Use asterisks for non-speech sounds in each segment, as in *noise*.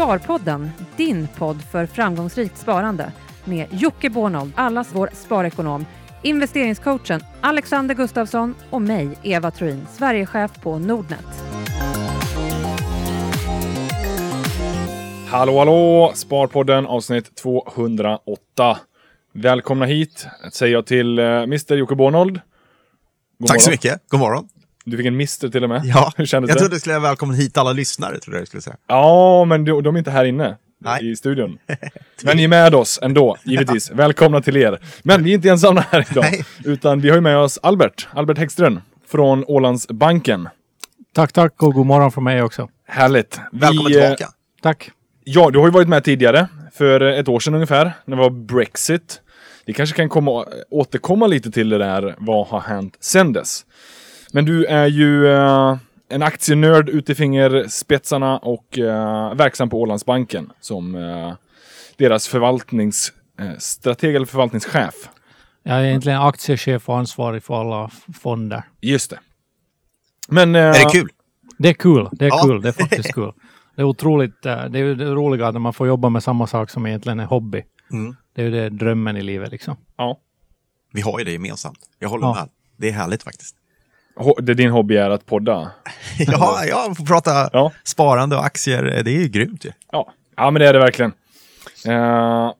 Sparpodden, din podd för framgångsrikt sparande med Jocke Bornold, allas vår sparekonom, investeringscoachen Alexander Gustafsson och mig, Eva Troin, Sverigechef på Nordnet. Hallå, hallå! Sparpodden avsnitt 208. Välkomna hit, säger jag till uh, Mr Jocke Bornold. God Tack så morgon. mycket. God morgon. Du fick en Mr till och med. Ja, *laughs* Hur kändes jag det? trodde du skulle säga välkommen hit alla lyssnare. Trodde jag skulle säga. Ja, men de, de är inte här inne Nej. i studion. *laughs* Men ni är med oss ändå, givetvis. Välkomna till er. Men vi är inte ensamma här idag, Nej. utan vi har ju med oss Albert, Albert Häggström från Ålandsbanken. Tack, tack och god morgon från mig också. Härligt. Vi, Välkommen eh, tillbaka. Tack. Ja, du har ju varit med tidigare, för ett år sedan ungefär, när det var Brexit. Vi kanske kan komma, återkomma lite till det där, vad har hänt sen dess? Men du är ju eh, en aktienörd ut i fingerspetsarna och eh, verksam på Ålandsbanken som eh, deras förvaltnings, eh, strateg eller förvaltningschef. Jag är egentligen aktiechef och ansvarig för alla fonder. Just det. Men... eh, Är det kul? Det är kul. Det är Ja. kul. Det är faktiskt *laughs* kul. Det är otroligt. eh, Det är ju det roliga när man får jobba med samma sak som egentligen är hobby. Mm. Det är ju det drömmen i livet liksom. Ja. Vi har ju det gemensamt. Jag håller Ja. med. Det är härligt faktiskt. Det din hobby är att podda? *laughs* Ja, jag får prata Ja. sparande och aktier. Det är ju grymt ju. Ja, ja men det är det verkligen. Eh,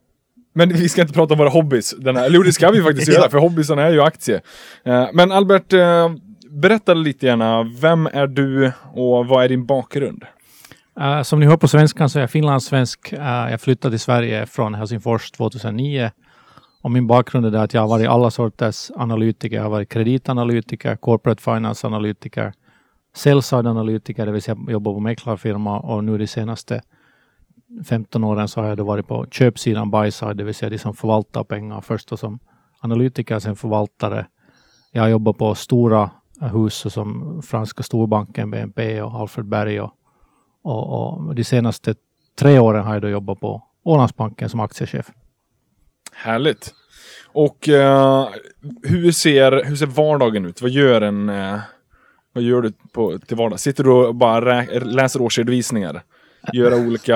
men vi ska inte prata om våra hobbys. Den här, eller det ska vi faktiskt *laughs* göra, för hobbysen är ju aktie. Eh, men Albert, uh, berätta lite gärna. Vem är du och vad är din bakgrund? Som ni hör på svenskan så är jag finlandssvensk. Uh, jag flyttade till Sverige från Helsingfors 2009. Och min bakgrund är att jag har varit alla sorters analytiker. Jag har varit kreditanalytiker, corporate finance analytiker, sell-side analytiker, det vill säga jobbar på mäklarfirma och nu de senaste 15 åren så har jag då varit på köpsidan, buy-side, det vill säga de som förvaltar pengar. Först och som analytiker, sen förvaltare. Jag har jobbat på stora hus som franska storbanken, BNP och Alfred Berg och och, och de senaste tre åren har jag då jobbat på Ålandsbanken som aktiechef. Härligt. Och eh, hur, ser, hur ser vardagen ut? Vad gör en... eh, vad gör du på, till vardags? Sitter du och bara läser årsredovisningar? Göra olika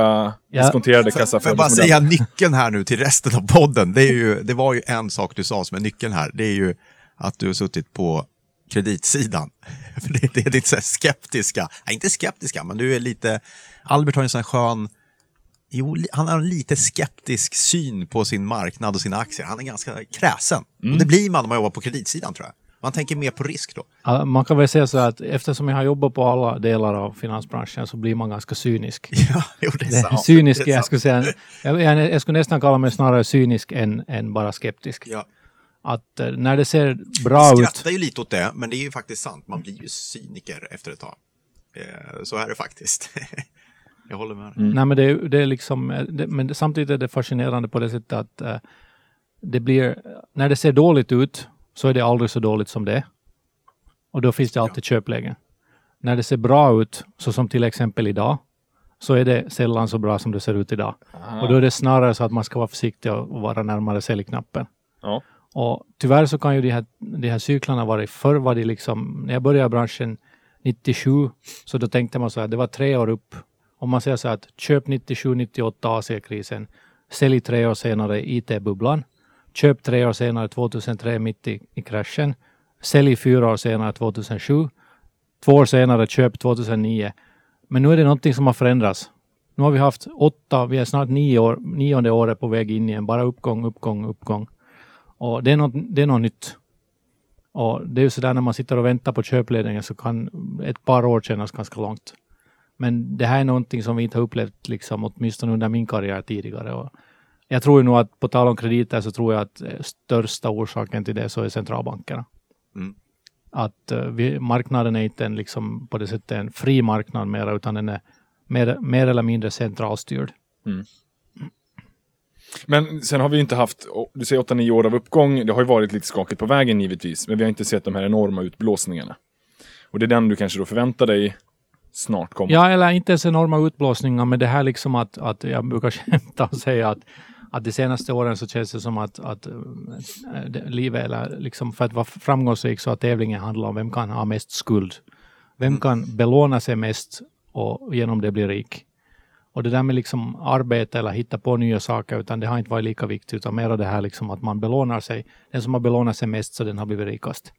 Ja. diskonterade Får jag bara säga nyckeln här nu till resten av podden. Det, är ju, det var ju en sak du sa som är nyckeln här. Det är ju att du har suttit på kreditsidan. *laughs* För det, det är ditt så här skeptiska, nej inte skeptiska, men du är lite, Albert har en sån här skön, jo, han har en lite skeptisk syn på sin marknad och sina aktier. Han är ganska kräsen. Och det blir man när man jobbar på kreditsidan tror jag. Man tänker mer på risk då. Ja, Man kan väl säga så att eftersom jag har jobbat på alla delar av finansbranschen så blir man ganska cynisk. *laughs* Ja, jo, det är Det sant. cynisk, Det är jag skulle säga. Jag, jag, jag skulle nästan kalla mig snarare cynisk än, än bara skeptisk. Ja. Att eh, när det ser bra Jag ut. skrattar ju lite åt det, men det är ju faktiskt sant. Man blir ju cyniker efter ett tag. Eh, Så är det faktiskt. *laughs* Jag håller med. dig. Nej, men det, det är liksom, eh, det, men samtidigt är det fascinerande på det sättet att eh, det blir, när det ser dåligt ut så är det aldrig så dåligt som det är. Och då finns det alltid köplägen. När det ser bra ut, så som till exempel idag, så är det sällan så bra som det ser ut idag. Och då är det snarare så att man ska vara försiktig och vara närmare säljknappen. Ja. Och tyvärr så kan ju de här, de här cyklarna vara, förr var det liksom, när jag började i branschen 97, så då tänkte man så här, det var tre år upp. Om man säger så här att köp 97, 98 AC-krisen, sälj tre år senare IT-bubblan, köp tre år senare 2003 mitt i, i kraschen, sälj fyra år senare 2007, två år senare köp 2009. Men nu är det någonting som har förändrats. Nu har vi haft åtta, vi är snart nio år, nionde året på väg in i en bara uppgång, uppgång, uppgång. Och det är något, det är något nytt. Och det är ju sådär när man sitter och väntar på köpledningen så kan ett par år kännas ganska långt. Men det här är någonting som vi inte har upplevt liksom, åtminstone under min karriär tidigare. Och jag tror ju nog att på tal om krediter så tror jag att eh, största orsaken till det så är centralbankerna. Mm. Att eh, vi, marknaden är inte en, liksom, på det sättet en fri marknad mera utan den är mer, mer eller mindre centralstyrd. Men sen har vi inte haft, du säger 8-9 år av uppgång, det har ju varit lite skakigt på vägen givetvis, men vi har inte sett de här enorma utblåsningarna. Och det är den du kanske då förväntar dig snart komma. Ja, eller inte ens enorma utblåsningar, men det här liksom att, att jag brukar *laughs* skämta och säga att, att de senaste åren så känns det som att, att äh, livet, eller liksom för att vara framgångsrik så att tävlingen handlar om vem kan ha mest skuld. Vem kan belåna sig mest och genom det bli rik. Och det där med liksom arbete eller hitta på nya saker, utan det har inte varit lika viktigt, utan mer det här liksom att man belånar sig. Den som har belånat sig mest, så den har blivit rikast.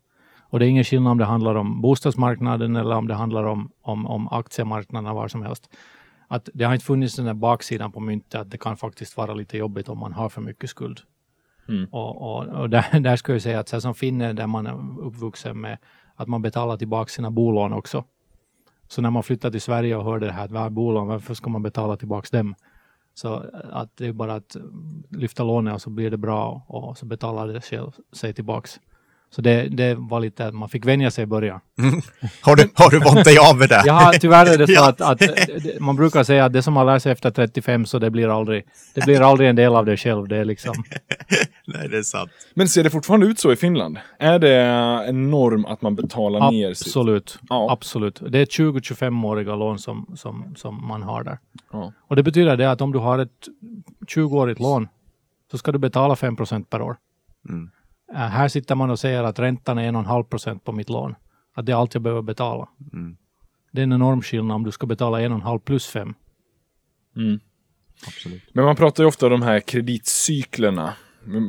Och det är ingen skillnad om det handlar om bostadsmarknaden eller om det handlar om, om, om aktiemarknaden, var som helst. Att det har inte funnits den där baksidan på myntet, att det kan faktiskt vara lite jobbigt om man har för mycket skuld. Mm. Och, och, och där, *laughs* där skulle jag säga att så som finne, där man är uppvuxen med att man betalar tillbaka sina bolån också. Så när man flyttar till Sverige och hör det här, vad är bolån, varför ska man betala tillbaka dem? Så att det är bara att lyfta lånet och så blir det bra och så betalar det sig tillbaks. Så det, det var lite, man fick vänja sig i början. Har du, har du vant dig av med det? *laughs* Ja, tyvärr är det så Ja. att, att det- man brukar säga att det som man lär sig efter 35 så det blir aldrig, det blir aldrig en del av det själv. Det är liksom, *laughs* Nej, det är sant. Men ser det fortfarande ut så i Finland? Är det en norm att man betalar ner sitt? absolut, Ja. absolut. Det är 20-25-åriga lån som, som, som man har där. Ja. Och det betyder det att om du har ett 20-årigt lån så ska du betala 5% per år. Mm. Äh, här sitter man och säger att räntan är 1,5 procent på mitt lån. Att det är allt jag behöver betala. Mm. Det är en enorm skillnad om du ska betala 1,5 plus 5. Mm. Absolut. Men man pratar ju ofta om de här kreditcyklerna.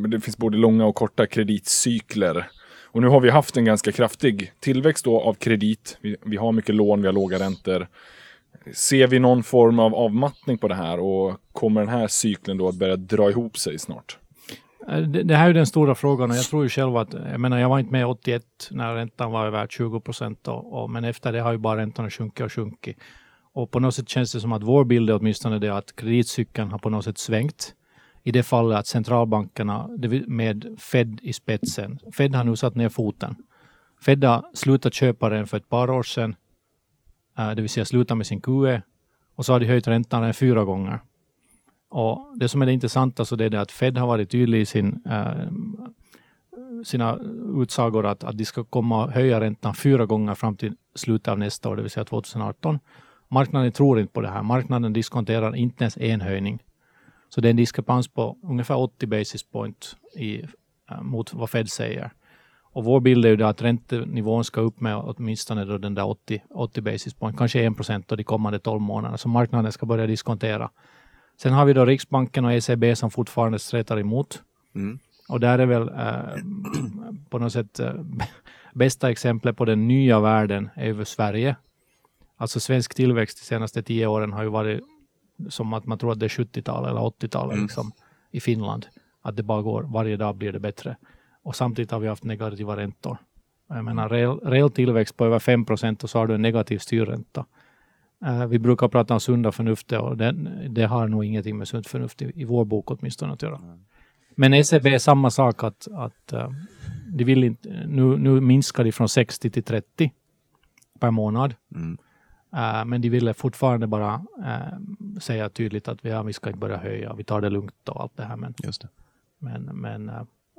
Det finns både långa och korta kreditcykler. Och nu har vi haft en ganska kraftig tillväxt då av kredit. Vi, vi har mycket lån, vi har låga räntor. Ser vi någon form av avmattning på det här och kommer den här cykeln då att börja dra ihop sig snart? Eh, det, det här är den stora frågan och jag tror ju själv att, jag menar jag var inte med 81 när räntan var över 20 procent och, och, men efter det har ju bara räntorna sjunkit och sjunkit. Och på något sätt känns det som att vår bild är åtminstone det att kreditcykeln har på något sätt svängt. I det fallet att centralbankerna med Fed i spetsen, Fed har nu satt ner foten. Fed har slutat köpa den för ett par år sedan, eh, det vill säga slutat med sin QE och så har de höjt räntan fyra gånger. Och det som är det intressanta så det är det att Fed har varit tydlig i sin, eh, sina utsagor att, att de ska komma och höja räntan fyra gånger fram till slutet av nästa år, det vill säga 2018. Marknaden tror inte på det här. Marknaden diskonterar inte ens en höjning. Så det är en diskrepans på ungefär 80 basis point i, eh, mot vad Fed säger. Och vår bild är ju att räntenivån ska upp med åtminstone då den där 80, 80 basis point, kanske 1 procent de kommande 12 månaderna. Så marknaden ska börja diskontera. Sen har vi då Riksbanken och ECB som fortfarande stretar emot. Mm. Och där är väl eh, *clears throat* på något sätt eh, *laughs* bästa exemplet på den nya världen är ju Sverige. Alltså svensk tillväxt de senaste tio åren har ju varit som att man tror att det är 70-tal eller 80-tal Mm. liksom, i Finland. Att det bara går, varje dag blir det bättre. Och samtidigt har vi haft negativa räntor. Jag menar reell, reell tillväxt på över 5 procent och så har du en negativ styrränta. Eh, vi brukar prata om sunda förnuftet och det, det har nog ingenting med sunt förnuft i, i vår bok åtminstone att göra. Men ECB är samma sak att, att eh, de vill inte, nu, nu minskar de från 60 till 30 per månad. Mm. Eh, men de ville fortfarande bara säga tydligt att vi, ja, vi ska inte börja höja, vi tar det lugnt och allt det här. Men, Just det. men, men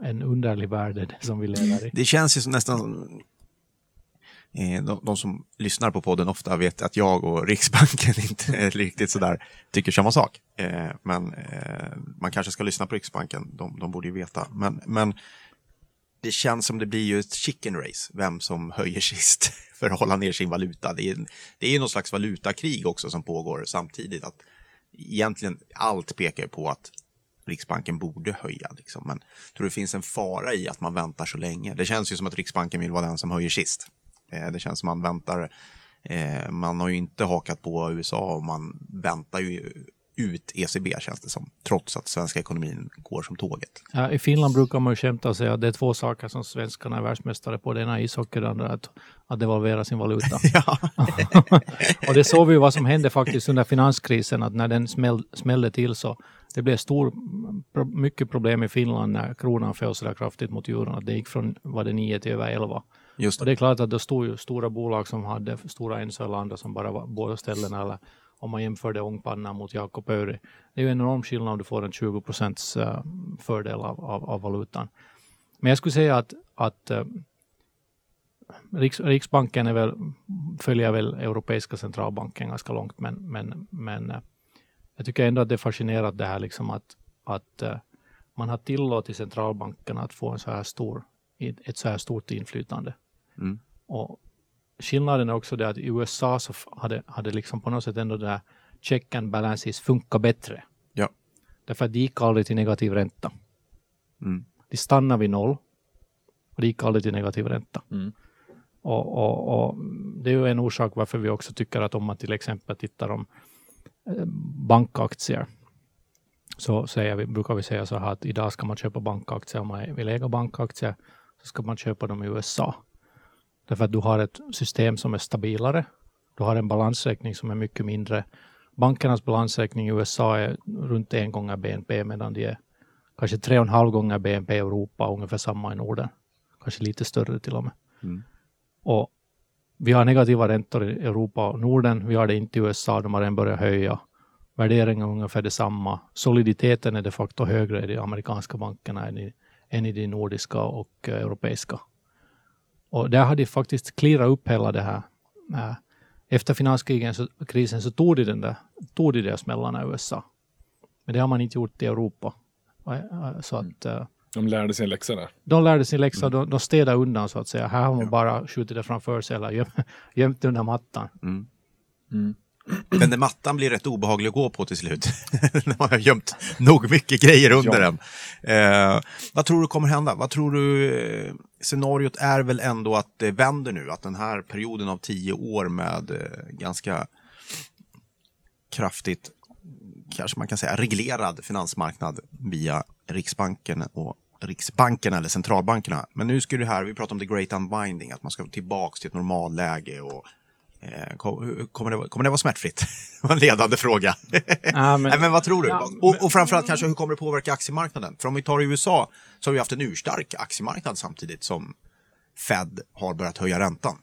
en underlig värld är det som vi lever i. Det känns ju som nästan... Eh, de, de som lyssnar på podden ofta vet att jag och Riksbanken *laughs* inte är riktigt sådär tycker samma sak. Eh, men eh, man kanske ska lyssna på Riksbanken, de, de borde ju veta. Men, men det känns som det blir ju ett chicken race, vem som höjer sist *laughs* för att hålla ner sin valuta. Det är, det är ju någon slags valutakrig också som pågår samtidigt. Att egentligen allt pekar ju på att Riksbanken borde höja. Liksom. Men tror det finns en fara i att man väntar så länge? Det känns ju som att Riksbanken vill vara den som höjer sist. Eh, det känns som man väntar. Eh, man har ju inte hakat på USA och man väntar ju ut ECB känns det som. Trots att svenska ekonomin går som tåget. Ja, I Finland brukar man ju skämta och säga att det är två saker som svenskarna är världsmästare på. Det ena är ishockey, det andra är att, att devalvera sin valuta. *laughs* *laughs* Och det såg vi vad som hände faktiskt under finanskrisen, att när den smäll, smällde till så det blev stor, mycket problem i Finland när kronan föll så där kraftigt mot euron. Att det gick från var det 9 till över 11 just Och det. är klart att det stod ju stora bolag som hade stora Enso eller andra som bara var båda ställena eller om man jämförde ångpannan mot Jakob Öri. Det är ju en enorm skillnad om du får en 20 procents eh, fördel av, av, av valutan. Men jag skulle säga att, att eh, Riks, Riksbanken är väl, följer väl Europeiska centralbanken ganska långt, men, men, men eh, jag tycker ändå att det är fascinerande det här liksom att, att man har tillåtit centralbankerna att få en så här stor, ett så här stort inflytande. Mm. Och skillnaden är också det att i USA så hade, hade liksom på något sätt ändå det här check and balances funkar bättre. Ja. Därför att de gick aldrig till negativ ränta. Mm. De stannade vid noll. Och det gick aldrig till negativ ränta. Mm. Och, och, och det är ju en orsak varför vi också tycker att om man till exempel tittar om eh, bankaktier så säger vi, brukar vi säga så här att idag ska man köpa bankaktier om man vill äga bankaktier så ska man köpa dem i USA. Därför att du har ett system som är stabilare. Du har en balansräkning som är mycket mindre. Bankernas balansräkning i USA är runt en gånger BNP medan de är kanske tre och en halv gånger BNP i Europa, ungefär samma i Norden. Kanske lite större till och med. Mm. Och vi har negativa räntor i Europa och Norden. Vi har det inte i USA, de har redan börjat höja. Värderingen är ungefär detsamma. Soliditeten är de facto högre i de amerikanska bankerna än i, än i de nordiska och eh, europeiska. Och där har de faktiskt clearat upp hela det här. Eh, Efter finanskrisen så, krisen så tog de, den där, tog de de smällarna i USA. Men det har man inte gjort i Europa. Eh, Så att eh, De lärde sig en läxa där. de lärde sin läxa, de, de städade undan så att säga. Här har man bara skjutit det framför sig eller göm, *laughs* gömt under mattan. Mm. Mm. Den där mattan blir rätt obehaglig att gå på till slut. *laughs* När man har gömt nog mycket grejer under Ja. den. Eh, vad tror du kommer hända? Vad tror du? Scenariot är väl ändå att det vänder nu? Att den här perioden av tio år med eh, ganska kraftigt, kanske man kan säga, reglerad finansmarknad via Riksbanken och Riksbankerna eller centralbankerna. Men nu ska det här, vi pratar om the great unwinding, att man ska tillbaks till ett normalläge och Kommer det, kommer det vara smärtfritt? Det *laughs* var en ledande fråga. Ja, men- *laughs* Nej, men vad tror du? Ja, och, och framförallt kanske hur kommer det påverka akemarknaden? För om vi tar USA så har vi haft en urstark aktiemarknad samtidigt som Fed har börjat höja räntan.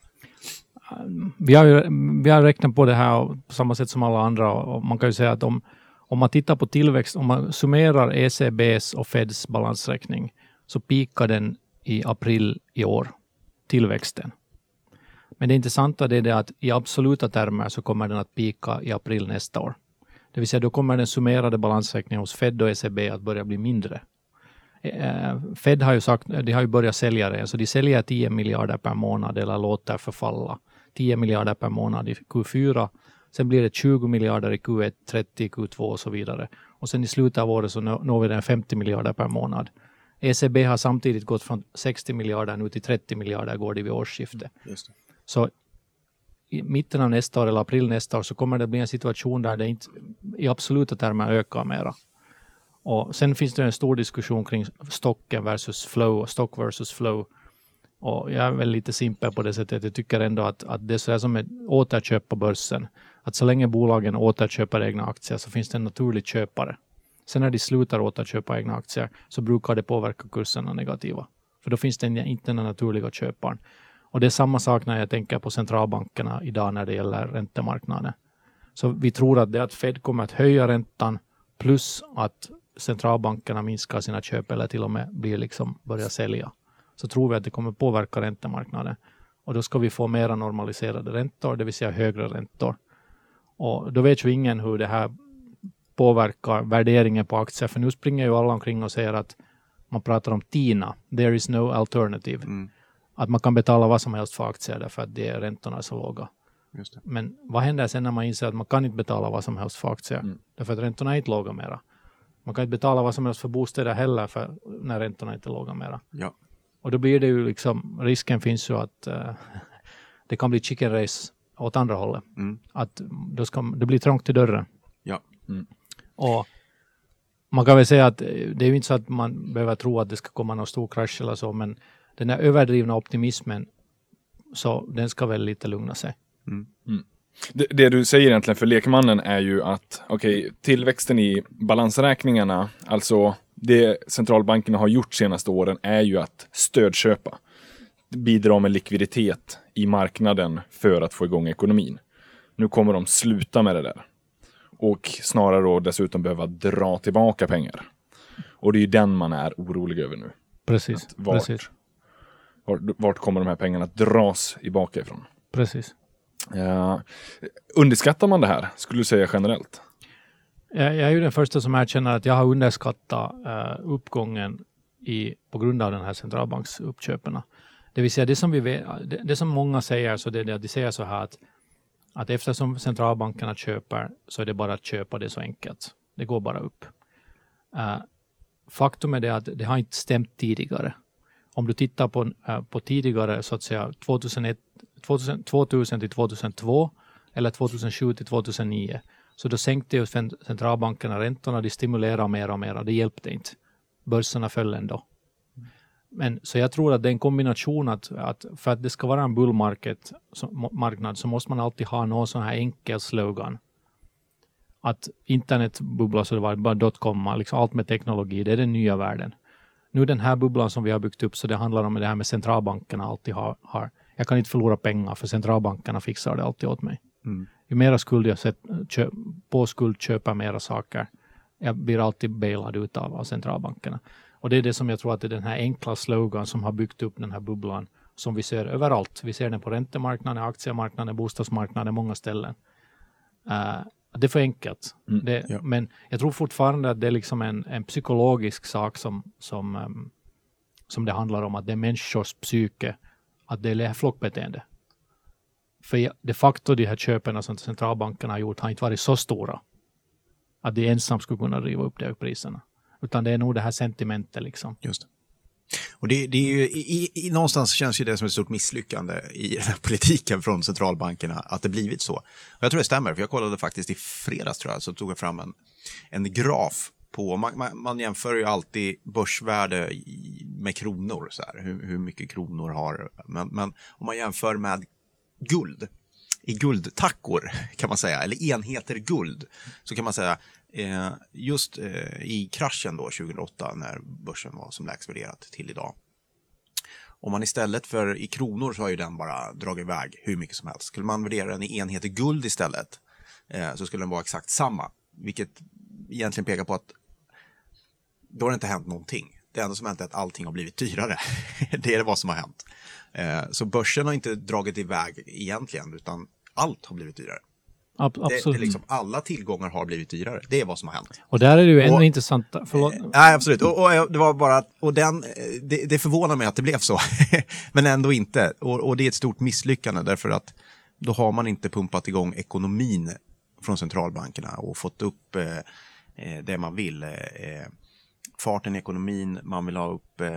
Vi har, ju, vi har räknat på det här på samma sätt som alla andra och man kan ju säga att om, om man tittar på tillväxt, om man summerar ECBs och Feds balansräkning så pikar den i april i år, tillväxten. Men det intressanta är det att i absoluta termer så kommer den att pika i april nästa år. Det vill säga då kommer den summerade balansräkningen hos Fed och ECB att börja bli mindre. Eh, Fed har ju sagt, de har ju börjat sälja det, så de säljer 10 miljarder per månad eller låter förfalla. 10 miljarder per månad i Q4. Sen blir det 20 miljarder i Q1, 30 i Q2 och så vidare. Och sen i slutet av året så når vi den 50 miljarder per månad. ECB har samtidigt gått från 60 miljarder nu till 30 miljarder går det vid årsskiftet. Mm, så i mitten av nästa år eller april nästa år så kommer det bli en situation där det inte i absoluta termer ökar mera. Och sen finns det en stor diskussion kring stocken versus flow, stock versus flow. Och jag är väl lite simpel på det sättet. Jag tycker ändå att, att det är sådär som ett återköp på börsen. Att så länge bolagen återköper egna aktier så finns det en naturlig köpare. Sen när de slutar återköpa egna aktier så brukar det påverka kurserna negativa. För då finns det inte den naturliga köparen. Och det är samma sak när jag tänker på centralbankerna idag när det gäller räntemarknaden. Så vi tror att det att Fed kommer att höja räntan plus att centralbankerna minskar sina köp eller till och med blir liksom börjar sälja. Så tror vi att det kommer påverka räntemarknaden. Och då ska vi få mera normaliserade räntor, det vill säga högre räntor. Och då vet ju ingen hur det här påverkar värderingen på aktier, för nu springer ju alla omkring och säger att man pratar om TINA, there is no alternative. Mm. Att man kan betala vad som helst för aktier därför att det, räntorna är så låga. Just det. Men vad händer sen när man inser att man kan inte betala vad som helst för aktier? Mm. Därför att räntorna är inte låga mera. Man kan inte betala vad som helst för bostäder heller för när räntorna inte är låga mera. Ja. Och då blir det ju liksom, risken finns ju att eh, *laughs* det kan bli chicken race åt andra hållet. Mm. Att då ska, det blir trångt i dörren. Ja. Och man kan väl säga att eh, det är ju inte så att man behöver tro att det ska komma någon stor krasch eller så, men den här överdrivna optimismen, så den ska väl lite lugna sig. Det, det du säger egentligen för lekmannen är ju att okej, tillväxten i balansräkningarna, alltså det centralbankerna har gjort senaste åren är ju att stödköpa. Bidra med likviditet i marknaden för att få igång ekonomin. Nu kommer de sluta med det där. Och snarare då dessutom behöva dra tillbaka pengar. Och det är ju den man är orolig över nu. Precis. Att vart, Precis. Vart, vart kommer de här pengarna att dras tillbaka ifrån? Precis. Ja. Underskattar man det här, skulle du säga generellt? Jag, jag är ju den första som erkänner att jag har underskattat eh, uppgången i, på grund av den här centralbanksuppköpen. Det vill säga det som, vi vet, det, det som många säger, så det är det att de säger så här att, Att eftersom centralbankerna köper så är det bara att köpa det så enkelt. Det går bara upp. Uh, faktum är det att det har inte stämt tidigare. Om du tittar på, eh, på tidigare, så att säga 2001, 2000, 2000 till 2002 eller 2007 till 2009, så då sänkte ju centralbankerna räntorna, de stimulerade mer och mer, det hjälpte inte. Börserna föll ändå. Men, så jag tror att det är en kombination att, att för att det ska vara en bullmarket så, marknad så måste man alltid ha någon sån här enkel slogan. Att internetbubbla så det var bara dotcom, liksom allt med teknologi, det är den nya världen. Nu den här bubblan som vi har byggt upp, så det handlar om det här med centralbankerna alltid har, har jag kan inte förlora pengar för centralbankerna fixar det alltid åt mig. Mm. Ju mera skuld jag sett, köp, på skuld köper mera saker, jag blir alltid bailad ut av, av centralbankerna. Och det är det som jag tror att det är den här enkla slogan som har byggt upp den här bubblan som vi ser överallt. Vi ser den på räntemarknaden, aktiemarknaden, bostadsmarknaden, många ställen. Uh, det är för enkelt. Mm, det, ja. Men jag tror fortfarande att det är liksom en, en psykologisk sak som, som, um, som det handlar om, att det är människors psyke, att det är flockbeteende. För de facto de här köpen som centralbankerna har gjort har inte varit så stora att de ensam skulle kunna driva upp de priserna. Utan det är nog det här sentimentet liksom. Just det. Och det, det, är ju, i, i, någonstans känns ju det som ett stort misslyckande i den här politiken från centralbankerna att det blivit så. Och jag tror det stämmer, för jag kollade faktiskt i fredags tror jag, så tog jag fram en, en graf på, man, man, man jämför ju alltid börsvärde med kronor, så här, hur, hur mycket kronor har, men, men om man jämför med guld, i guldtackor kan man säga, eller enheter guld, så kan man säga Eh, just eh, i kraschen då 2008 när börsen var som lägst värderat till idag. Om man istället för i kronor så har ju den bara dragit iväg hur mycket som helst. Skulle man värdera den i enheter guld istället eh, så skulle den vara exakt samma. Vilket egentligen pekar på att då har det inte hänt någonting. Det enda som har hänt är att allting har blivit dyrare. *laughs* det är vad som har hänt. Eh, så börsen har inte dragit iväg egentligen, utan allt har blivit dyrare. Ab absolut. Det, det liksom, alla tillgångar har blivit dyrare. Det är vad som har hänt. Och där är det ju ännu intressant. Förlåt. Eh, nej, absolut. Och, och, det var bara och den, det, det förvånar mig att det blev så. *laughs* Men ändå inte. Och, och, det är ett stort misslyckande därför att då har man inte pumpat igång ekonomin från centralbankerna och fått upp eh, eh det man vill. Eh, eh, farten i ekonomin, man vill ha upp eh,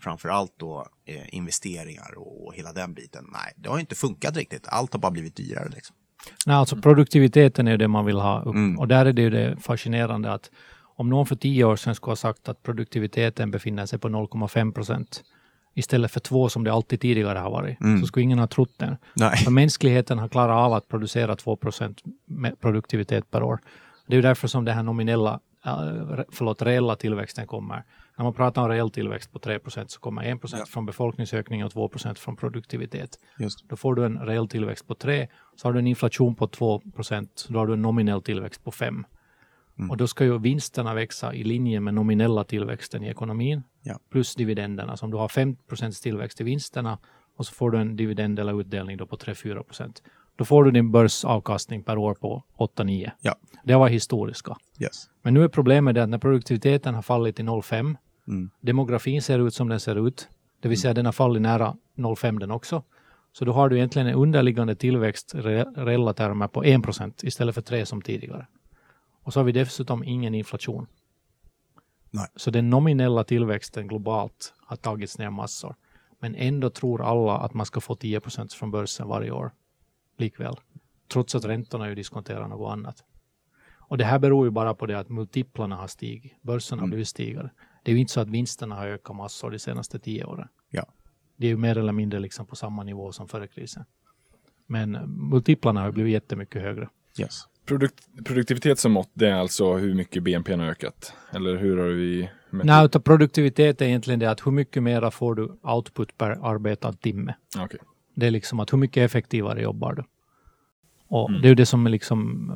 framför allt då eh, investeringar och, och hela den biten. Nej, det har inte funkat riktigt. Allt har bara blivit dyrare. Liksom. Nej, alltså produktiviteten är det man vill ha upp. Mm. Och där är det ju det fascinerande att om någon för tio år sedan skulle ha sagt att produktiviteten befinner sig på 0,5 procent istället för två som det alltid tidigare har varit, mm. så skulle ingen ha trott det. För mänskligheten har klarat av att producera 2 procent produktivitet per år. Det är därför som den här nominella, förlåt, reella tillväxten kommer. När man pratar om reell tillväxt på 3% så kommer 1 ja. från befolkningsökning och 2% från produktivitet. Just. Då får du en reell tillväxt på 3, så har du en inflation på 2% då har du en nominell tillväxt på 5. Mm. Och då ska ju vinsterna växa i linje med nominella tillväxten i ekonomin ja. plus dividenderna. Så om du har 5% tillväxt i vinsterna och så får du en dividend eller utdelning då på 3-4% då får du din börsavkastning per år på 8-9. Ja. Det var historiska. Yes. Men nu är problemet det att när produktiviteten har fallit till 0,5 Mm. Demografin ser ut som den ser ut, det vill säga den har fallit nära 0,5 den också. Så då har du egentligen en underliggande tillväxt reella termer på 1% istället för 3 som tidigare. Och så har vi dessutom ingen inflation. Nej. Så den nominella tillväxten globalt har tagits ner massor. Men ändå tror alla att man ska få 10% från börsen varje år. Likväl. Trots att räntorna ju diskonterar något annat. Och det här beror ju bara på det att multiplarna har stigit. Börsen har mm. blivit stigare. Det är ju inte så att vinsterna har ökat massor de senaste tio åren. Ja. Det är ju mer eller mindre liksom på samma nivå som före krisen. Men multiplarna har blivit jättemycket högre. Yes. Produkt, produktivitet som mått, det är alltså hur mycket BNP har ökat? Eller hur har vi mätt? Nej, utan produktivitet är egentligen det att hur mycket mera får du output per arbetad timme. Okay. Det är liksom att hur mycket effektivare jobbar du? Och mm. det är ju det som är liksom,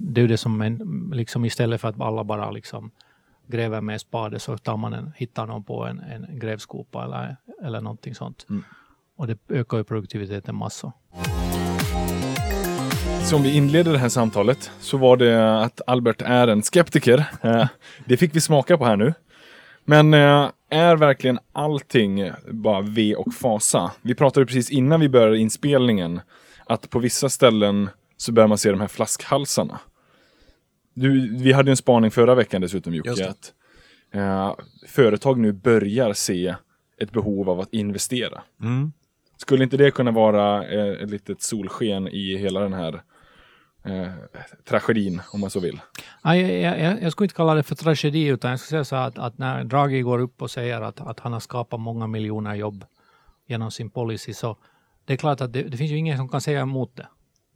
det är det som är, liksom istället för att alla bara liksom gräver med spade så tar man en, hittar någon på en, en grävskopa eller, eller någonting sånt. Mm. Och det ökar ju produktiviteten massor. Som vi inledde det här samtalet så var det att Albert är en skeptiker. Eh, det fick vi smaka på här nu. Men eh, är verkligen allting bara V och fasa? Vi pratade precis innan vi började inspelningen att på vissa ställen så börjar man se de här flaskhalsarna. Du, vi hade en spaning förra veckan dessutom Jocke, att eh, företag nu börjar se ett behov av att investera. Mm. Skulle inte det kunna vara eh, ett litet solsken i hela den här eh, tragedin, om man så vill? Nej, jag, jag, jag skulle inte kalla det för tragedi, utan jag skulle säga så att, att när Draghi går upp och säger att, att han har skapat många miljoner jobb genom sin policy, så det är klart att det, det finns ju ingen som kan säga emot det.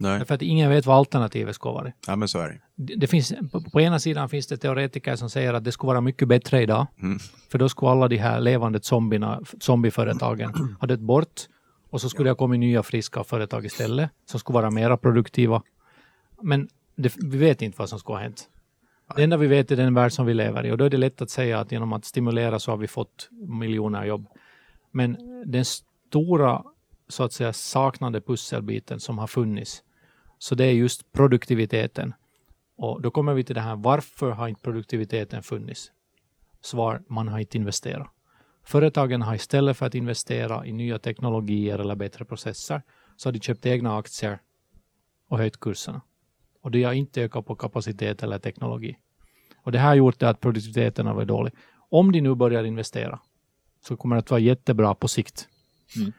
Nej, Därför att ingen vet vad alternativet ska vara. ja, men så är det. Det, finns, på, på ena sidan finns det teoretiker som säger att det skulle vara mycket bättre idag. Mm. För då skulle alla de här levande zombierna, zombieföretagen *clears throat* ha dött bort. Och så skulle det ha kommit nya friska företag istället, som skulle vara mera produktiva. Men det, vi vet inte vad som skulle ha hänt. Det enda vi vet är den värld som vi lever i och då är det lätt att säga att genom att stimulera så har vi fått miljoner jobb. Men den stora så att säga saknade pusselbiten som har funnits, så det är just produktiviteten. Och då kommer vi till det här, varför har inte produktiviteten funnits? Svar, man har inte investerat. Företagen har istället för att investera i nya teknologier eller bättre processer, så har de köpt egna aktier och höjt kurserna. Och det har inte ökat på kapacitet eller teknologi. Och det här har gjort att produktiviteten har varit dålig. Om de nu börjar investera så kommer det att vara jättebra på sikt. Mm.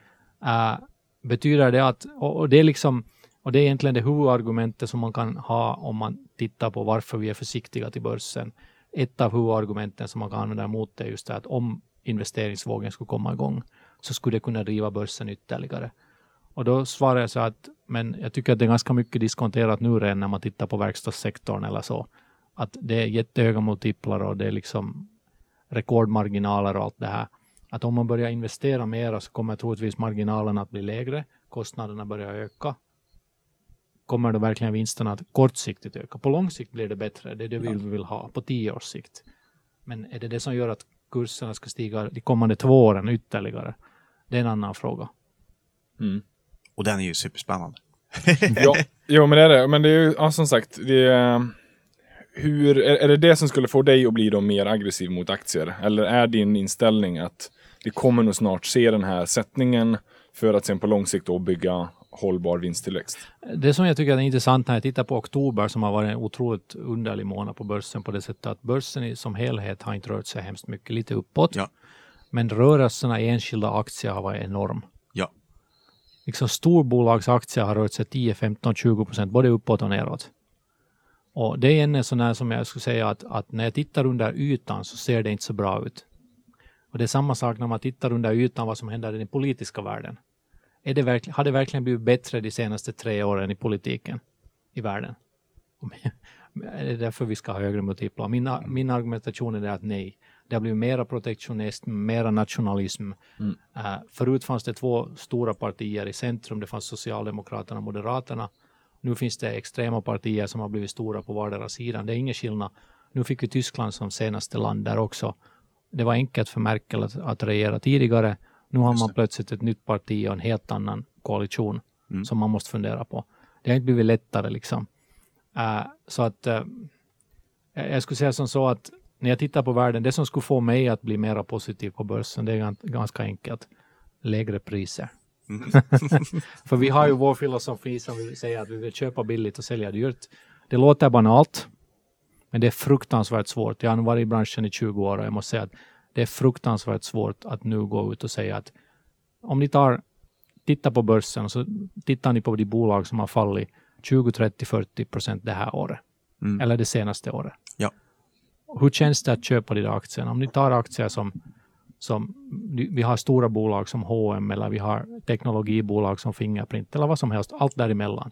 Eh, betyder det att, och, och det är liksom, och det är egentligen det huvudargumentet som man kan ha om man tittar på varför vi är försiktiga till börsen. Ett av huvudargumenten som man kan använda emot det är just det att om investeringsvågen skulle komma igång så skulle det kunna driva börsen ytterligare. Och då svarar jag så att, men jag tycker att det är ganska mycket diskonterat nu redan när man tittar på verkstadssektorn eller så. Att det är jättehöga multiplar och det är liksom rekordmarginaler och allt det här. Att om man börjar investera mera så kommer troligtvis marginalerna att bli lägre, kostnaderna börjar öka. Kommer då verkligen vinsterna att kortsiktigt öka? På lång sikt blir det bättre, det är det vi vill ha, på tio års sikt. Men är det det som gör att kurserna ska stiga de kommande två åren ytterligare? Det är en annan fråga. Mm. Och den är ju superspännande. ja, *laughs* jo, men det är det. Men det är ju, ja, som sagt, det är, hur, är, är det det som skulle få dig att bli då mer aggressiv mot aktier? Eller är din inställning att vi kommer nog snart se den här sättningen för att sen på lång sikt då bygga hållbar vinsttillväxt? Det som jag tycker är intressant när jag tittar på oktober som har varit en otroligt underlig månad på börsen på det sättet att börsen i- som helhet har inte rört sig hemskt mycket, lite uppåt. Ja. Men rörelserna i enskilda aktier har varit enorm. Ja. Liksom storbolagsaktier har rört sig 10, 15, 20 procent både uppåt och neråt. Och det är en sån här som jag skulle säga att, att när jag tittar under ytan så ser det inte så bra ut. Och det är samma sak när man tittar under ytan vad som händer i den politiska världen. Är det verkligen, har det verkligen blivit bättre de senaste tre åren i politiken i världen? Är det därför vi ska ha högre multiplar? Min, min argumentation är att nej. Det har blivit mera protektionism, mera nationalism. Mm. Eh, förut fanns det två stora partier i centrum. Det fanns Socialdemokraterna och Moderaterna. Nu finns det extrema partier som har blivit stora på vardera sidan. Det är ingen skillnad. Nu fick vi Tyskland som senaste land där också. Det var enkelt för Merkel att, att regera tidigare. Nu har man plötsligt ett nytt parti och en helt annan koalition Mm. som man måste fundera på. Det har inte blivit lättare liksom. Eh, så att eh, jag skulle säga som så att när jag tittar på världen, det som skulle få mig att bli mera positiv på börsen, det är gan- ganska enkelt. Lägre priser. Mm. *laughs* För vi har ju vår filosofi som vi säger att vi vill köpa billigt och sälja dyrt. Det låter banalt, men det är fruktansvärt svårt. Jag har varit i branschen i 20 år och jag måste säga att det är fruktansvärt svårt att nu gå ut och säga att om ni tar, tittar på börsen och så tittar ni på de bolag som har fallit 20, 30, 40 procent det här året. Mm. Eller det senaste året. Ja. Hur känns det att köpa de där aktierna? Om ni tar aktier som, som vi har stora bolag som H&M eller vi har teknologibolag som Fingerprint eller vad som helst, allt däremellan.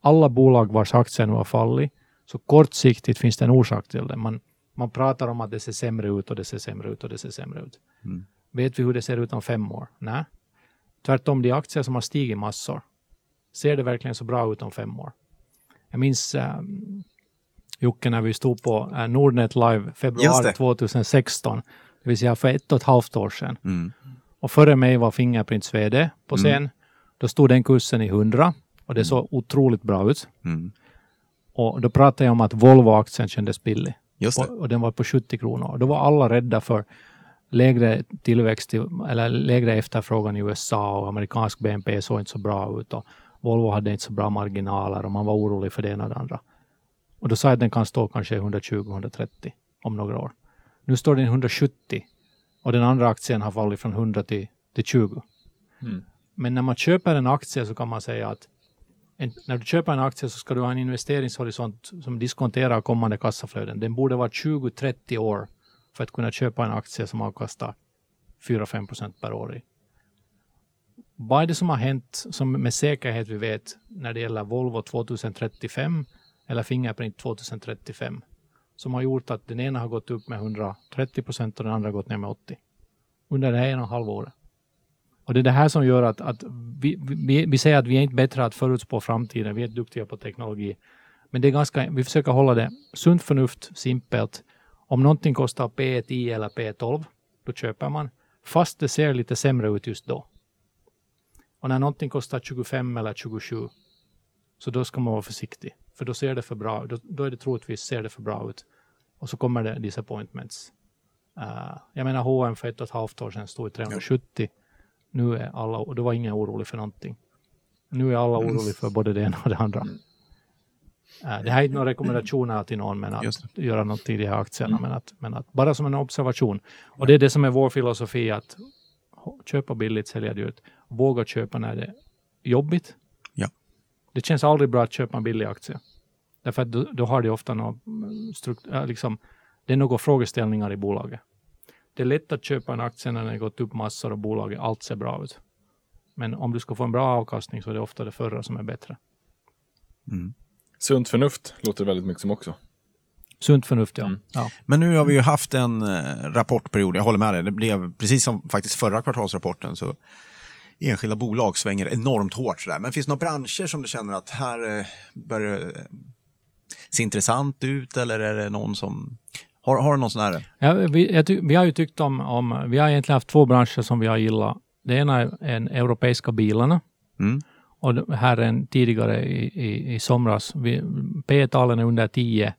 Alla bolag vars aktier nu har fallit, så kortsiktigt finns det en orsak till det. Man, man pratar om att det ser sämre ut och det ser sämre ut och det ser sämre ut. Mm. Vet vi hur det ser ut om fem år? Nej. Tvärtom, de aktier som har stigit massor, ser det verkligen så bra ut om fem år? Jag minns äh, Jocke när vi stod på äh, Nordnet Live februari det. 2016, det vill säga för ett och ett halvt år sedan. Mm. Och före mig var Fingerprints VD på scen. Då stod den kursen i 100 och det såg otroligt bra ut. Mm. Och då pratade jag om att Volvo-aktien kändes billig. Och, och den var på 70 kronor. Då var alla rädda för lägre tillväxt eller lägre efterfrågan i USA och amerikansk BNP såg inte så bra ut. Och Volvo hade inte så bra marginaler och man var orolig för det ena och det andra. Och då sa jag att den kan stå kanske 120-130 om några år. Nu står den 170 och den andra aktien har fallit från 100 till, till 20. Mm. Men när man köper en aktie så kan man säga att en, när du köper en aktie så ska du ha en investeringshorisont som diskonterar kommande kassaflöden. Den borde vara 20-30 år för att kunna köpa en aktie som avkastar 4-5 procent per år. I. Vad är det som har hänt som med säkerhet vi vet när det gäller Volvo 2035 eller Fingerprint 2035 som har gjort att den ena har gått upp med 130 procent och den andra har gått ner med 80 under det här en och en halv året. Och det är det här som gör att, att vi, vi, vi säger att vi är inte bättre att förutspå framtiden, vi är duktiga på teknologi. Men det är ganska, vi försöker hålla det sunt förnuft, simpelt. Om någonting kostar P10 eller P12, då köper man, fast det ser lite sämre ut just då. Och när någonting kostar 25 eller 27, så då ska man vara försiktig. För då ser det för bra då, då är det troligtvis ser det för bra ut. Och så kommer det disappointments. Uh, jag menar H&M för ett och ett halvt år sedan stod i 370. Nu är alla, och då var ingen orolig för någonting. Nu är alla oroliga för både det ena och det andra. Uh, det här är inte några rekommendationer till någon men att göra någonting i de här aktierna, men, att, men att bara som en observation. Och det är det som är vår filosofi, att köpa billigt, sälja dyrt. Våga köpa när det är jobbigt. Ja. Det känns aldrig bra att köpa en billig aktie. Därför att då, då har det ofta något struktur, liksom, det är några frågeställningar i bolaget. Det är lätt att köpa en aktie när den har gått upp massor och bolaget allt ser bra ut. Men om du ska få en bra avkastning så är det ofta det förra som är bättre. Mm. Sunt förnuft låter väldigt mycket som också. Sunt förnuft, ja. Mm. ja. Men nu har vi ju haft en eh, rapportperiod, jag håller med dig, det blev precis som faktiskt förra kvartalsrapporten så enskilda bolag svänger enormt hårt. Sådär. Men finns det några branscher som du känner att här eh, börjar se intressant ut eller är det någon som har, har du någon sån här? Ja, vi, ty, vi har ju tyckt om, om, vi har egentligen haft två branscher som vi har gillat. Det ena är en europeiska bilarna. Mm. Och här är en tidigare i, i, i somras. P-talen är under 10.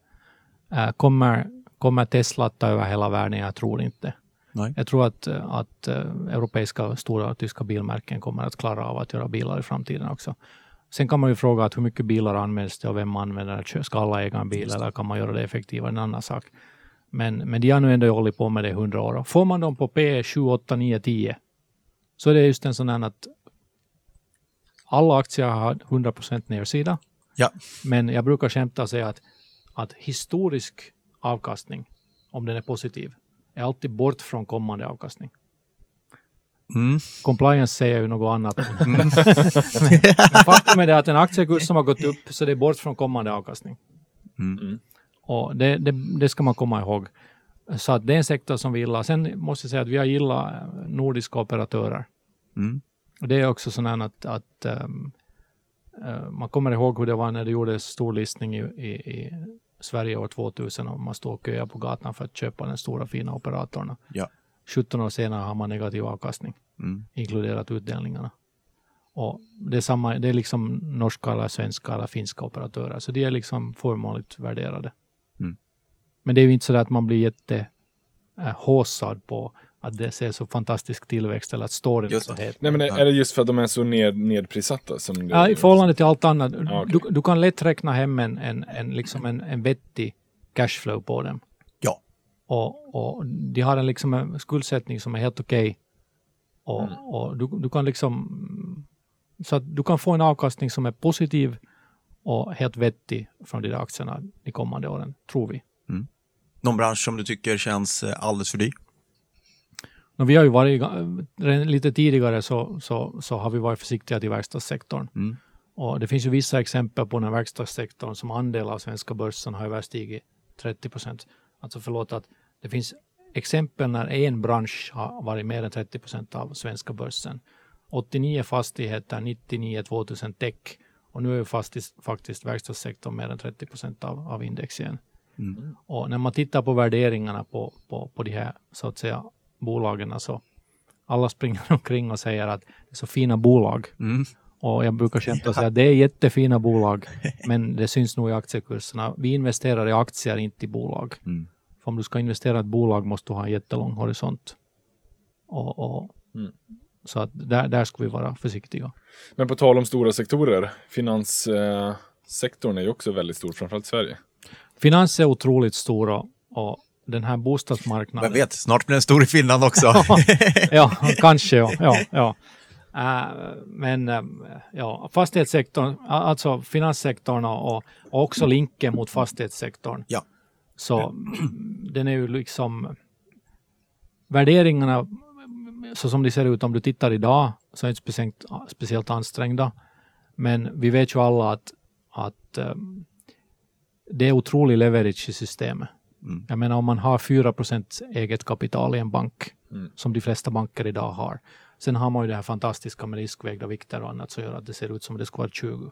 Äh, kommer, kommer Tesla att ta över hela världen? Jag tror inte. Nej. Jag tror att, att uh, europeiska stora tyska bilmärken kommer att klara av att göra bilar i framtiden också. Sen kan man ju fråga att hur mycket bilar används det och vem använder det? Ska alla äga en bil eller kan man göra det effektivare? En annan sak. Men, men de har nu ändå hållit på med det i hundra år. Får man dem på P 7, 8, 9, 10 så är det just en sån här att alla aktier har 100 procent nedsida. Ja. Men jag brukar skämta och säga att, att historisk avkastning, om den är positiv, är alltid bort från kommande avkastning. Mm. Compliance säger ju något annat. Mm. *laughs* men faktum är det att en aktiekurs som har gått upp så det är bort från kommande avkastning. Mm. Och det, det, det, ska man komma ihåg. Så att det är en sektor som vi gillar. Sen måste jag säga att vi har gillat nordiska operatörer. Mm. Och det är också sådant att, att um, uh, man kommer ihåg hur det var när det gjordes stor listning i, i, i Sverige år 2000 och man stod och köade på gatan för att köpa den stora fina operatorn. Ja. 17 år senare har man negativ avkastning, Mm. inkluderat utdelningarna. Och det är, samma, det är liksom norska, eller svenska eller finska operatörer, så de är liksom förmånligt värderade. Mm. Men det är ju inte så att man blir jätte äh, håsad på att det ser så fantastisk tillväxt eller att storyn Just är så het. Nej, men är, det just för att de är så ned, nedprissatta? Som Ja, I förhållande till allt annat. Ja, okej. du, du kan lätt räkna hem en, en, en, liksom en, en vettig cashflow på dem. Ja. Och, och de har en, liksom en skuldsättning som är helt okej. Och, Mm. och du, du kan liksom... Så att du kan få en avkastning som är positiv och helt vettig från de där aktierna de kommande åren, tror vi. Någon bransch som du tycker känns eh, alldeles för dyr? Och vi har ju varit, redan lite tidigare så, så, så har vi varit försiktiga till verkstadssektorn. Mm. Och det finns ju vissa exempel på när verkstadssektorn som andel av svenska börsen har överstigit 30 procent. Alltså förlåt att det finns exempel när en bransch har varit mer än 30 procent av svenska börsen. 89 fastigheter, 99 2000 tech och nu är ju faktiskt, faktiskt verkstadssektorn mer än 30 procent av, av index igen. Mm. Och när man tittar på värderingarna på, på, på de här så att säga bolagen så alla springer *laughs* omkring och säger att det är så fina bolag. Mm. Och jag brukar skämta och säga att det är jättefina bolag, *laughs* men det syns nog i aktiekurserna. Vi investerar i aktier, inte i bolag. Mm. För om du ska investera i ett bolag måste du ha en jättelång horisont. Och, och Mm. Så att där, där ska vi vara försiktiga. Men på tal om stora sektorer, finanssektorn är ju också väldigt stor, framförallt i Sverige. Finans är otroligt stora och den här bostadsmarknaden. Vem vet, snart blir den stor i Finland också. ja, *laughs* kanske ja. ja, ja. Uh, men uh, ja, fastighetssektorn, alltså finanssektorn och, och också linken mot fastighetssektorn. Ja. Så den är ju liksom värderingarna så som de ser ut om du tittar idag så är inte speciellt, speciellt ansträngda. Men vi vet ju alla att, att um, det är otrolig leverage i systemet. Mm. Jag menar om man har 4% eget kapital i en bank, mm. som de flesta banker idag har. Sen har man ju det här fantastiska med riskvägda vikter och annat som gör att det ser ut som det ska vara 20.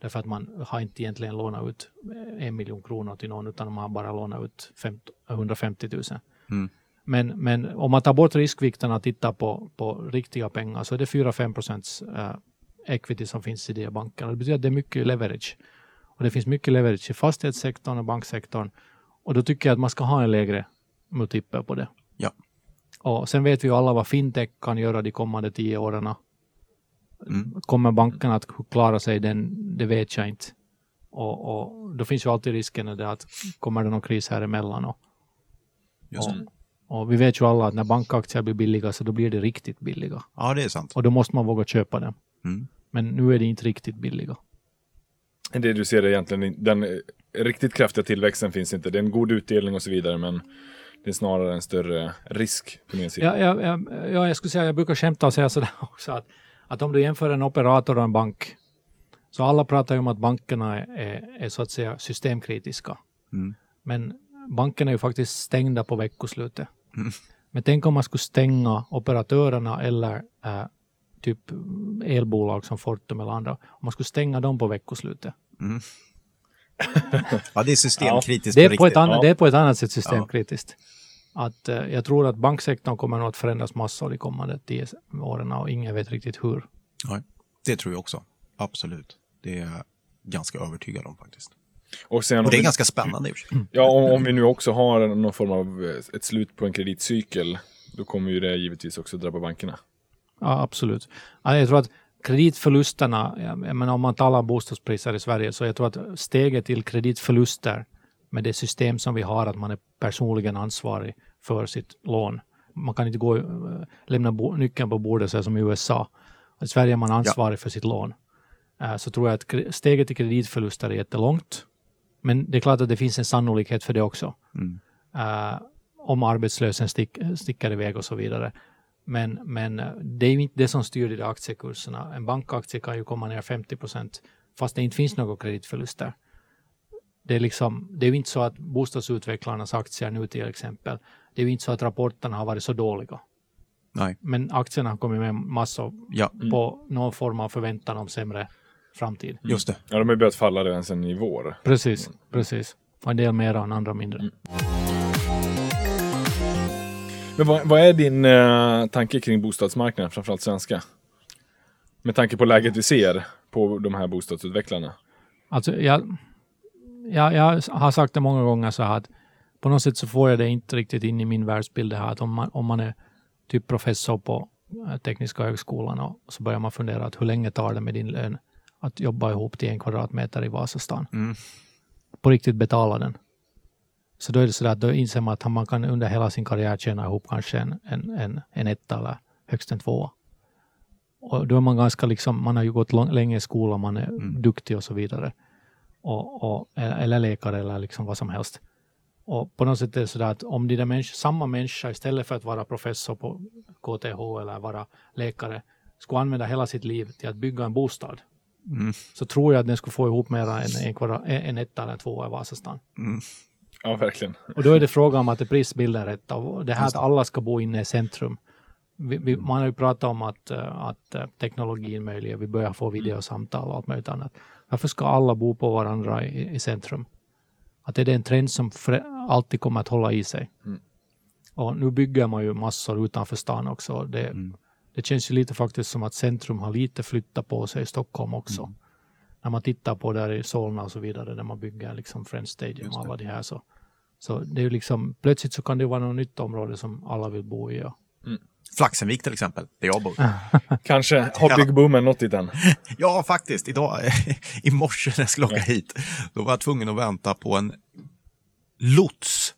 Därför att man har inte egentligen lånat ut en miljon kronor till någon utan man har bara lånat ut 50, 150 000. Mm. Men, men om man tar bort riskvikterna och tittar på, på riktiga pengar så är det 4-5 procents uh, equity som finns i de bankerna. Det betyder att det är mycket leverage. Och det finns mycket leverage i fastighetssektorn och banksektorn. Och då tycker jag att man ska ha en lägre multipel på det. Ja. Och sen vet vi ju alla vad fintech kan göra de kommande tio åren. Mm. Kommer bankerna att klara sig? Den, det vet jag inte. Och, och då finns ju alltid risken att kommer det någon kris här emellan. Och, och, och vi vet ju alla att när bankaktier blir billiga så då blir det riktigt billiga. Ja, det är sant. Och då måste man våga köpa dem. Mm. Men nu är det inte riktigt billiga. Det du ser är egentligen den riktigt kraftiga tillväxten finns inte. Det är en god utdelning och så vidare, men det är snarare en större risk på min sida. Ja, ja, ja, jag skulle säga, jag brukar skämta och säga sådär *laughs* också att, att om du jämför en operator och en bank, så alla pratar ju om att bankerna är, är, är så att säga systemkritiska. Mm. Men bankerna är ju faktiskt stängda på veckoslutet. Mm. Men tänk om man skulle stänga operatörerna eller äh, typ elbolag som Fortum eller andra, om man skulle stänga dem på veckoslutet. Mm. *laughs* ja, det är systemkritiskt. Ja. Det, är på, ett annat, ja. det är på ett annat sätt systemkritiskt. Ja. Att, eh, jag tror att banksektorn kommer nog att förändras massor de kommande tio åren och ingen vet riktigt hur. Ja, det tror jag också. Absolut. Det är jag ganska övertygad om faktiskt. Och, sen och det är vi, ganska spännande i Ja, om, om vi nu också har någon form av eh, ett slut på en kreditcykel, då kommer ju det givetvis också drabba bankerna. Ja, absolut. Jag tror att kreditförlusterna, jag menar om man talar bostadspriser i Sverige, så jag tror att steget till kreditförluster med det system som vi har, att man är personligen ansvarig för sitt lån. Man kan inte gå eh, lämna nyckeln på bordet så som i USA. I Sverige är man ansvarig ja. för sitt lån. Uh, så tror jag att steget till kreditförluster är jättelångt. Men det är klart att det finns en sannolikhet för det också. Mm. Uh, om arbetslösen stick, sticker iväg och så vidare. Men, men eh, det är ju inte det som styr de aktiekurserna. En bankaktie kan ju komma ner 50 procent fast det inte finns några kreditförluster. Det är, liksom, det är ju inte så att bostadsutvecklarnas aktier nu till exempel, det är ju inte så att rapporterna har varit så dåliga. Nej. Men aktierna har kommit med massor ja. mm. på någon form av förväntan om sämre framtid. Mm. Just det. Ja, de har börjat falla redan sedan i vår. Precis, mm. precis. Och en del mera och andra mindre. Mm. Men vad, vad är din eh, tanke kring bostadsmarknaden, framförallt svenska? Med tanke på läget vi ser på de här bostadsutvecklarna. Alltså, jag, jag, jag har sagt det många gånger så här att på något sätt så får jag det inte riktigt in i min världsbild det här att om man, om man är typ professor på eh, Tekniska högskolan och så börjar man fundera att hur länge tar det med din lön att jobba ihop till en kvadratmeter i Vasastan? Mm. På riktigt betala den. Så då är det så att då inser man att man kan under hela sin karriär tjäna ihop kanske en, en, en, en etta eller högst en tvåa. Och då är man ganska liksom, man har ju gått lång, länge i skolan, man är mm. duktig och så vidare. Och, och, eller läkare eller liksom vad som helst. Och på något sätt är det så där att om de där människa, samma människa istället för att vara professor på KTH eller vara läkare skulle använda hela sitt liv till att bygga en bostad. Mm. Så tror jag att den skulle få ihop mer än en, en etta eller två i Vasastan. Mm. Ja, verkligen. Och då är det fråga om att prisbilden är rätt. Det här att alla ska bo inne i centrum. Vi, vi, man har ju pratat om att, eh, att eh, teknologin möjliggör, vi börjar få videosamtal och allt möjligt annat. Varför ska alla bo på varandra i, i centrum? Att det är en trend som alltid kommer att hålla i sig. Mm. Och nu bygger man ju massor utanför stan också. Det, mm. det känns ju lite faktiskt som att centrum har lite flyttat på sig i Stockholm också. Mm när man tittar på där i Solna och så vidare, där man bygger liksom Friends Stadium och alla de här så, så det är ju liksom, plötsligt så kan det vara något nytt område som alla vill bo i. Och, mm. Flaxenvik till exempel, där jag bor. Kanske har byggboomen nått dit än. *laughs* Ja, faktiskt. Idag, *laughs* i morse när jag skulle åka hit, då var jag tvungen att vänta på en lots.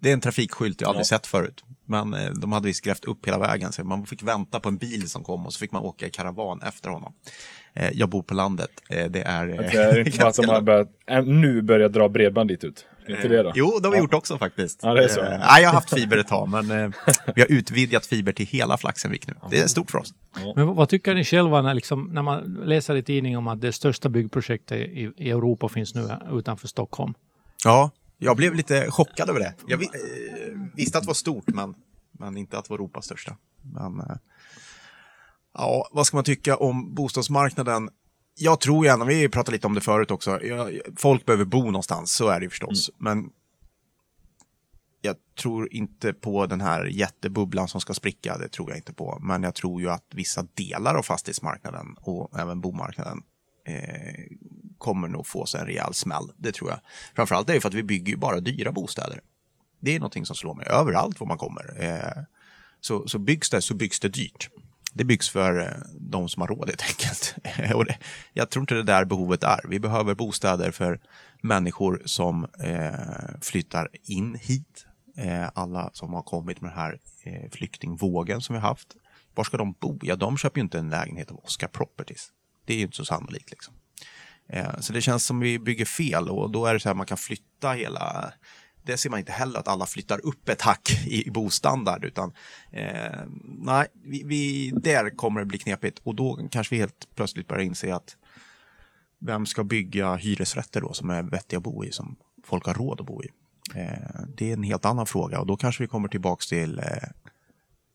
Det är en trafikskylt jag aldrig Ja. sett förut. Men eh, de hade visst grävt upp hela vägen, så man fick vänta på en bil som kom och så fick man åka i karavan efter honom. Eh, Jag bor på landet. Eh, Det är... eh, Det är inte bara att de har börjat, nu börjat dra bredband dit ut. Inte det då? Jo, det har vi gjort också faktiskt. Ja, det är så. Eh, nej, jag har haft fiber ett tag, men eh, vi har utvidgat fiber till hela Flaxenvik nu. Det är stort för oss. Men vad- tycker ni själva när, liksom, när man läser i tidningen om att det största byggprojektet i, i Europa finns nu utanför Stockholm? Ja, jag blev lite chockad över det. Jag vi, eh, visste att det var stort, men, men inte att det var Europas största. Men, eh, ja, vad ska man tycka om bostadsmarknaden? Jag tror gärna, vi pratade lite om det förut också, folk behöver bo någonstans, så är det ju förstås. Men jag tror inte på den här jättebubblan som ska spricka, det tror jag inte på. Men jag tror ju att vissa delar av fastighetsmarknaden och även bomarknaden eh, kommer nog få sig en rejäl smäll. Det tror jag. Framförallt är det för att vi bygger ju bara dyra bostäder. Det är någonting som slår mig överallt var man kommer. Eh, så, så byggs det så byggs det dyrt. Det byggs för eh, de som har råd helt enkelt. *laughs* Och det, jag tror inte det där behovet är. Vi behöver bostäder för människor som eh, flyttar in hit. Eh, alla som har kommit med den här eh, flyktingvågen som vi har haft. Var ska de bo? Ja, de köper ju inte en lägenhet av Oscar Properties. Det är ju inte så sannolikt. Liksom. Eh, Så det känns som vi bygger fel och då är det så här man kan flytta hela det ser man inte heller att alla flyttar upp ett hack i, i bostandard utan eh, nej, vi, vi, där kommer det bli knepigt och då kanske vi helt plötsligt börjar inse att vem ska bygga hyresrätter då som är vettiga att bo i som folk har råd att bo i? Eh, det är en helt annan fråga och då kanske vi kommer tillbaks till eh,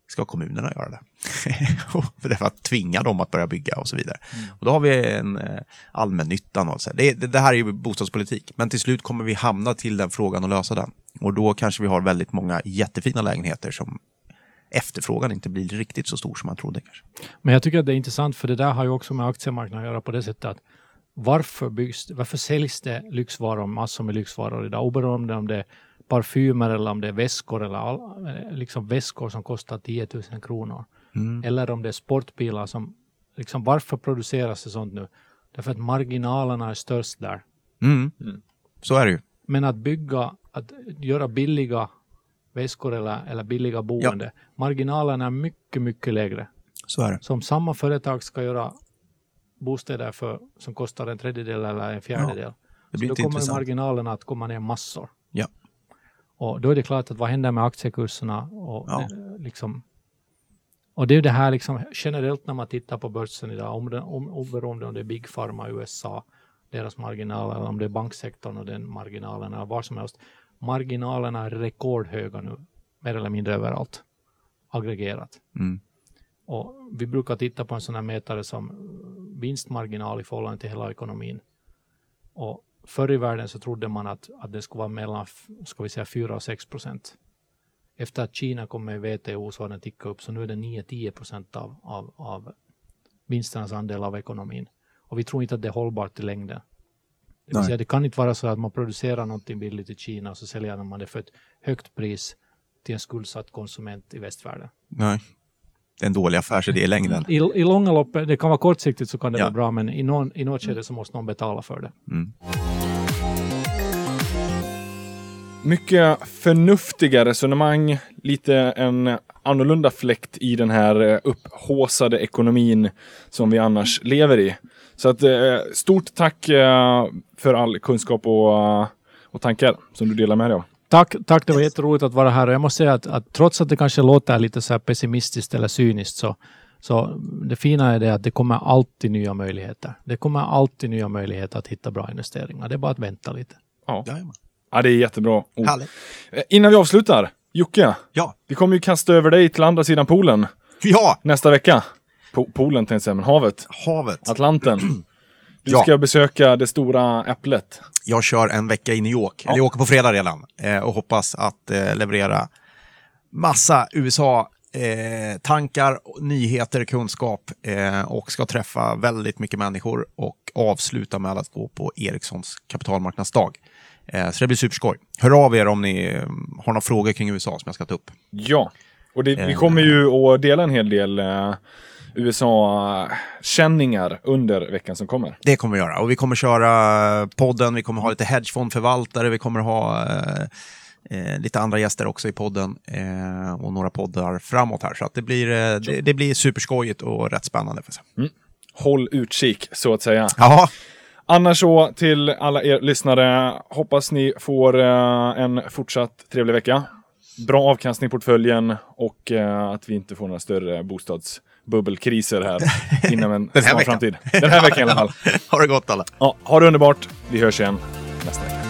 ska kommunerna göra det? *laughs* för det är för att tvinga dem att börja bygga och så vidare. Och då har vi en eh, allmännyttan och så. här. Det, det, det här är ju bostadspolitik, men till slut kommer vi hamna till den frågan och lösa den. Och då kanske vi har väldigt många jättefina lägenheter som efterfrågan inte blir riktigt så stor som man trodde kanske. Men jag tycker att det är intressant för det där har ju också med aktiemarknaden att göra på det sättet att varför, byggs, varför säljs det lyxvaror, massor med lyxvaror idag, oberoende om det är parfymer eller om det är väskor eller all, liksom väskor som kostar 10 000 kronor. Eller om det är sportbilar som, liksom varför produceras det sånt nu? Därför att marginalerna är störst där. Mm. Så är det ju. Men att bygga, att göra billiga väskor eller, eller billiga boende, marginalerna är mycket, mycket lägre. Så är det. Så om samma företag ska göra bostäder för, som kostar en tredjedel eller en fjärdedel, Det så blir då inte kommer intressant. marginalerna att komma ner massor. Ja. Och då är det klart att vad händer med aktiekurserna? Och, Ja. eh, liksom, och det är det här liksom generellt när man tittar på börsen idag, om det, om, oberoende om det är Big Pharma i USA, deras marginaler, eller om det är banksektorn och den marginalen, eller var som helst. Marginalerna är rekordhöga nu, mer eller mindre överallt, aggregerat. Mm. Och vi brukar titta på en sån här mätare som eh, vinstmarginal i förhållande till hela ekonomin. Och förr i världen så trodde man att, att det skulle vara mellan ska vi säga 4 och 6 procent. Efter att Kina kom med i WTO så har den tickat upp, så nu är det 9-10 procent av, av, av vinsternas andel av ekonomin. Och vi tror inte att det är hållbart i längden. Det, vill säga, det kan inte vara så att man producerar någonting billigt i Kina och så säljer man det för ett högt pris till en skuldsatt konsument i västvärlden. Nej. En dålig affärsidé i längden. I, I långa loppet, det kan vara kortsiktigt så kan det Ja. vara bra, men i, någon, i något skede så måste någon betala för det. Mm. Mycket förnuftiga resonemang, lite en annorlunda fläkt i den här eh, upphåsade ekonomin som vi annars lever i. Så att eh, stort tack eh, för all kunskap och, och tankar som du delar med dig av. Tack, tack, det var jätteroligt att vara här och jag måste säga att, att trots att det kanske låter lite så här pessimistiskt eller cyniskt så, så det fina är det att det kommer alltid nya möjligheter. Det kommer alltid nya möjligheter att hitta bra investeringar. Det är bara att vänta lite. Ja, ja det är jättebra. ord. Härligt. Eh, Innan vi avslutar, Jocke, Ja. vi kommer ju kasta över dig till andra sidan poolen Ja, nästa vecka. Po poolen tänkte jag säga, men havet. havet. Atlanten. *clears throat* Du Ja. ska besöka det stora äpplet. Jag kör en vecka i New York. Eller jag åker på fredag redan. Eh, och hoppas att eh, leverera massa USA-tankar, nyheter, kunskap. Eh, och ska träffa väldigt mycket människor. Och avsluta med att gå på Ericssons kapitalmarknadsdag. Eh, så det blir superskoj. Hör av er om ni eh, har några frågor kring USA som jag ska ta upp. Ja, Och det, vi Eh. kommer ju att dela en hel del eh, USA-känningar under veckan som kommer. Det kommer vi göra. Och vi kommer köra podden, vi kommer ha lite hedgefondförvaltare, vi kommer ha eh, eh, lite andra gäster också i podden eh, och några poddar framåt här. Så det, blir, eh, det, det blir superskojigt och rätt spännande. Får jag säga. Håll utkik, så att säga. Ja, Annars så, till alla er lyssnare, hoppas ni får eh, en fortsatt trevlig vecka. Bra avkastning i portföljen och eh, att vi inte får några större bostadsbubbelkriser här *laughs* inom en snar framtid. Den här veckan i alla fall. *laughs* ha det gott alla. Ja, ha det underbart. Vi hörs igen nästa vecka.